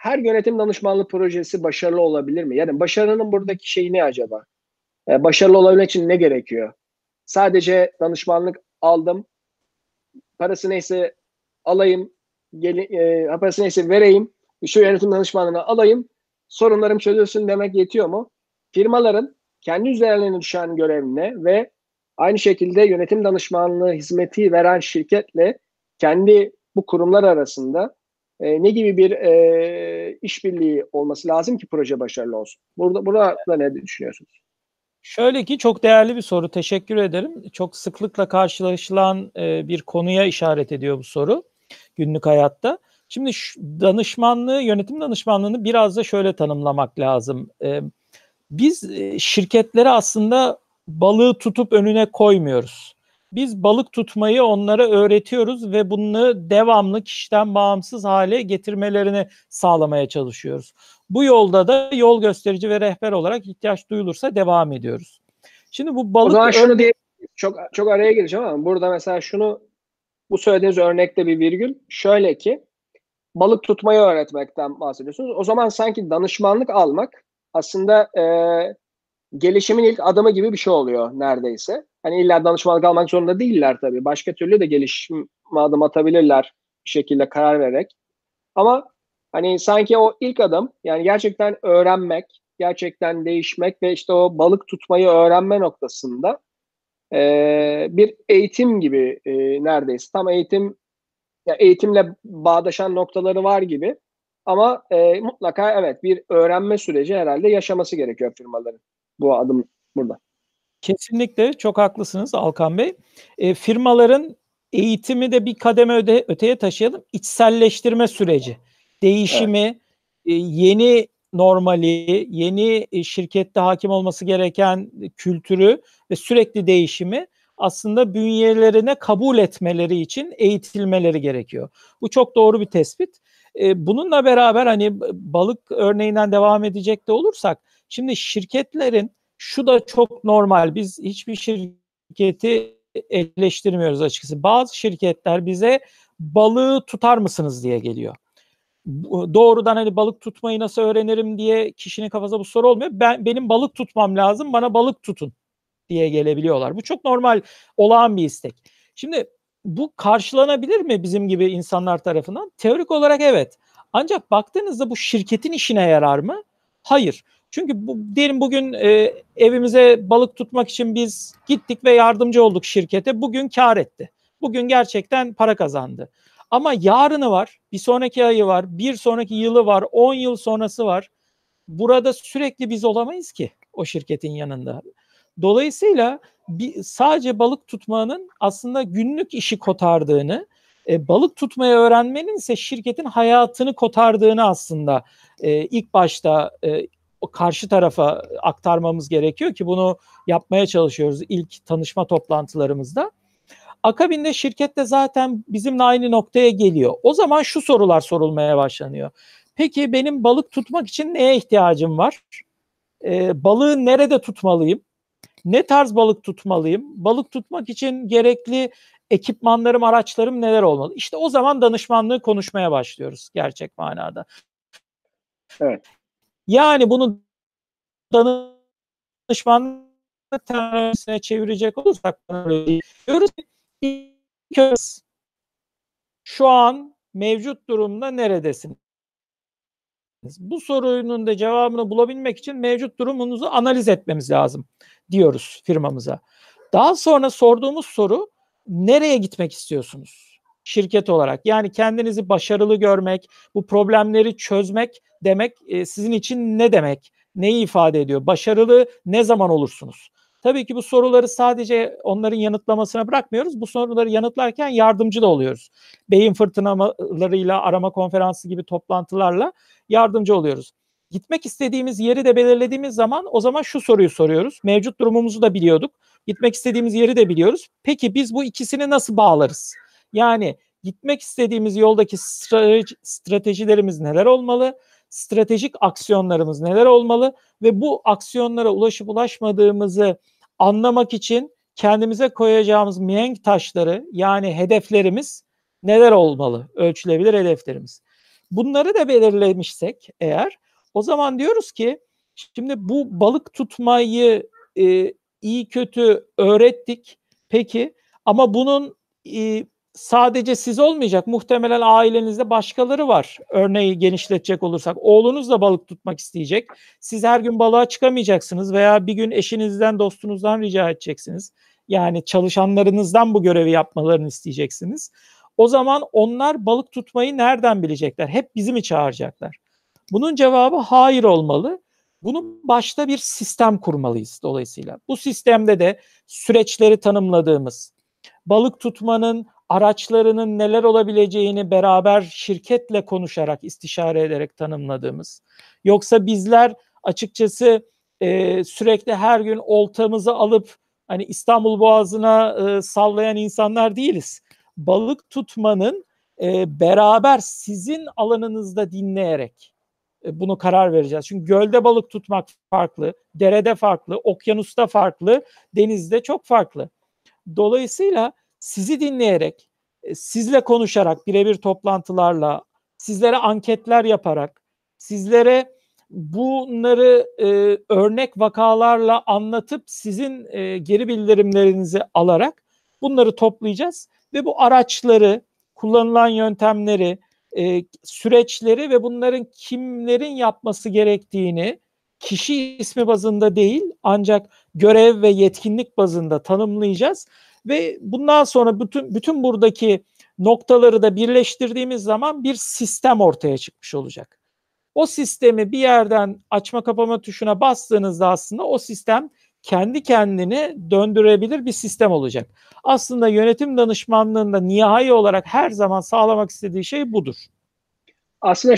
her yönetim danışmanlığı projesi başarılı olabilir mi? Yani başarının buradaki şeyi ne acaba? Ee, başarılı olabilmek için ne gerekiyor? Sadece danışmanlık aldım, parası neyse alayım, gel, e, parası neyse vereyim, şu yönetim danışmanlığını alayım, sorunlarım çözülsün demek yetiyor mu? Firmaların kendi üzerlerine düşen görevine ve aynı şekilde yönetim danışmanlığı hizmeti veren şirketle kendi bu kurumlar arasında e, ne gibi bir e, işbirliği olması lazım ki proje başarılı olsun? Burada burada ne düşünüyorsunuz? Şöyle ki çok değerli bir soru. Teşekkür ederim. Çok sıklıkla karşılaşılan e, bir konuya işaret ediyor bu soru günlük hayatta. Şimdi şu, danışmanlığı, yönetim danışmanlığını biraz da şöyle tanımlamak lazım. E, biz e, şirketlere aslında balığı tutup önüne koymuyoruz. Biz balık tutmayı onlara öğretiyoruz ve bunu devamlı kişiden bağımsız hale getirmelerini sağlamaya çalışıyoruz. Bu yolda da yol gösterici ve rehber olarak ihtiyaç duyulursa devam ediyoruz. Şimdi bu balık... O zaman şunu diye çok çok araya gireceğim ama burada mesela şunu bu söylediğiniz örnekte bir virgül şöyle ki balık tutmayı öğretmekten bahsediyorsunuz. O zaman sanki danışmanlık almak aslında e, gelişimin ilk adımı gibi bir şey oluyor neredeyse. Hani illa danışmanlık almak zorunda değiller tabii. Başka türlü de gelişim adım atabilirler bir şekilde karar vererek. Ama hani sanki o ilk adım yani gerçekten öğrenmek, gerçekten değişmek ve işte o balık tutmayı öğrenme noktasında e, bir eğitim gibi e, neredeyse. Tam eğitim ya eğitimle bağdaşan noktaları var gibi. Ama e, mutlaka evet bir öğrenme süreci herhalde yaşaması gerekiyor firmaların. Bu adım burada. Kesinlikle çok haklısınız Alkan Bey. E, firmaların eğitimi de bir kademe öde, öteye taşıyalım. İçselleştirme süreci, değişimi, evet. e, yeni normali, yeni e, şirkette hakim olması gereken kültürü ve sürekli değişimi aslında bünyelerine kabul etmeleri için eğitilmeleri gerekiyor. Bu çok doğru bir tespit. E, bununla beraber hani balık örneğinden devam edecek de olursak, şimdi şirketlerin şu da çok normal. Biz hiçbir şirketi eleştirmiyoruz açıkçası. Bazı şirketler bize balığı tutar mısınız diye geliyor. Doğrudan hani balık tutmayı nasıl öğrenirim diye kişinin kafasında bu soru olmuyor. Ben benim balık tutmam lazım. Bana balık tutun diye gelebiliyorlar. Bu çok normal olağan bir istek. Şimdi bu karşılanabilir mi bizim gibi insanlar tarafından? Teorik olarak evet. Ancak baktığınızda bu şirketin işine yarar mı? Hayır. Çünkü bu, diyelim bugün e, evimize balık tutmak için biz gittik ve yardımcı olduk şirkete. Bugün kar etti. Bugün gerçekten para kazandı. Ama yarını var, bir sonraki ayı var, bir sonraki yılı var, 10 yıl sonrası var. Burada sürekli biz olamayız ki o şirketin yanında. Dolayısıyla bir, sadece balık tutmanın aslında günlük işi kotardığını, e, balık tutmayı öğrenmenin ise şirketin hayatını kotardığını aslında e, ilk başta e, karşı tarafa aktarmamız gerekiyor ki bunu yapmaya çalışıyoruz ilk tanışma toplantılarımızda. Akabinde şirket de zaten bizimle aynı noktaya geliyor. O zaman şu sorular sorulmaya başlanıyor. Peki benim balık tutmak için neye ihtiyacım var? Ee, balığı nerede tutmalıyım? Ne tarz balık tutmalıyım? Balık tutmak için gerekli ekipmanlarım, araçlarım neler olmalı? İşte o zaman danışmanlığı konuşmaya başlıyoruz gerçek manada. Evet. Yani bunu danışmanlık teorisine çevirecek olursak diyoruz şu an mevcut durumda neredesiniz? Bu sorunun da cevabını bulabilmek için mevcut durumunuzu analiz etmemiz lazım diyoruz firmamıza. Daha sonra sorduğumuz soru nereye gitmek istiyorsunuz? Şirket olarak yani kendinizi başarılı görmek, bu problemleri çözmek demek e, sizin için ne demek? Neyi ifade ediyor? Başarılı ne zaman olursunuz? Tabii ki bu soruları sadece onların yanıtlamasına bırakmıyoruz. Bu soruları yanıtlarken yardımcı da oluyoruz. Beyin fırtınalarıyla, arama konferansı gibi toplantılarla yardımcı oluyoruz. Gitmek istediğimiz yeri de belirlediğimiz zaman o zaman şu soruyu soruyoruz. Mevcut durumumuzu da biliyorduk. Gitmek istediğimiz yeri de biliyoruz. Peki biz bu ikisini nasıl bağlarız? Yani gitmek istediğimiz yoldaki stratejilerimiz neler olmalı? Stratejik aksiyonlarımız neler olmalı ve bu aksiyonlara ulaşıp ulaşmadığımızı anlamak için kendimize koyacağımız mihenk taşları yani hedeflerimiz neler olmalı? Ölçülebilir hedeflerimiz. Bunları da belirlemişsek eğer o zaman diyoruz ki şimdi bu balık tutmayı e, iyi kötü öğrettik. Peki ama bunun e, sadece siz olmayacak. Muhtemelen ailenizde başkaları var. Örneği genişletecek olursak. Oğlunuz da balık tutmak isteyecek. Siz her gün balığa çıkamayacaksınız veya bir gün eşinizden, dostunuzdan rica edeceksiniz. Yani çalışanlarınızdan bu görevi yapmalarını isteyeceksiniz. O zaman onlar balık tutmayı nereden bilecekler? Hep bizi mi çağıracaklar? Bunun cevabı hayır olmalı. Bunun başta bir sistem kurmalıyız dolayısıyla. Bu sistemde de süreçleri tanımladığımız, balık tutmanın araçlarının neler olabileceğini beraber şirketle konuşarak, istişare ederek tanımladığımız. Yoksa bizler açıkçası e, sürekli her gün oltamızı alıp hani İstanbul Boğazı'na e, sallayan insanlar değiliz. Balık tutmanın e, beraber sizin alanınızda dinleyerek e, bunu karar vereceğiz. Çünkü gölde balık tutmak farklı, derede farklı, okyanusta farklı, denizde çok farklı. Dolayısıyla sizi dinleyerek, e, sizle konuşarak, birebir toplantılarla, sizlere anketler yaparak, sizlere bunları e, örnek vakalarla anlatıp sizin e, geri bildirimlerinizi alarak bunları toplayacağız ve bu araçları, kullanılan yöntemleri, e, süreçleri ve bunların kimlerin yapması gerektiğini kişi ismi bazında değil ancak görev ve yetkinlik bazında tanımlayacağız ve bundan sonra bütün bütün buradaki noktaları da birleştirdiğimiz zaman bir sistem ortaya çıkmış olacak. O sistemi bir yerden açma kapama tuşuna bastığınızda aslında o sistem kendi kendini döndürebilir bir sistem olacak. Aslında yönetim danışmanlığında nihai olarak her zaman sağlamak istediği şey budur. Aslında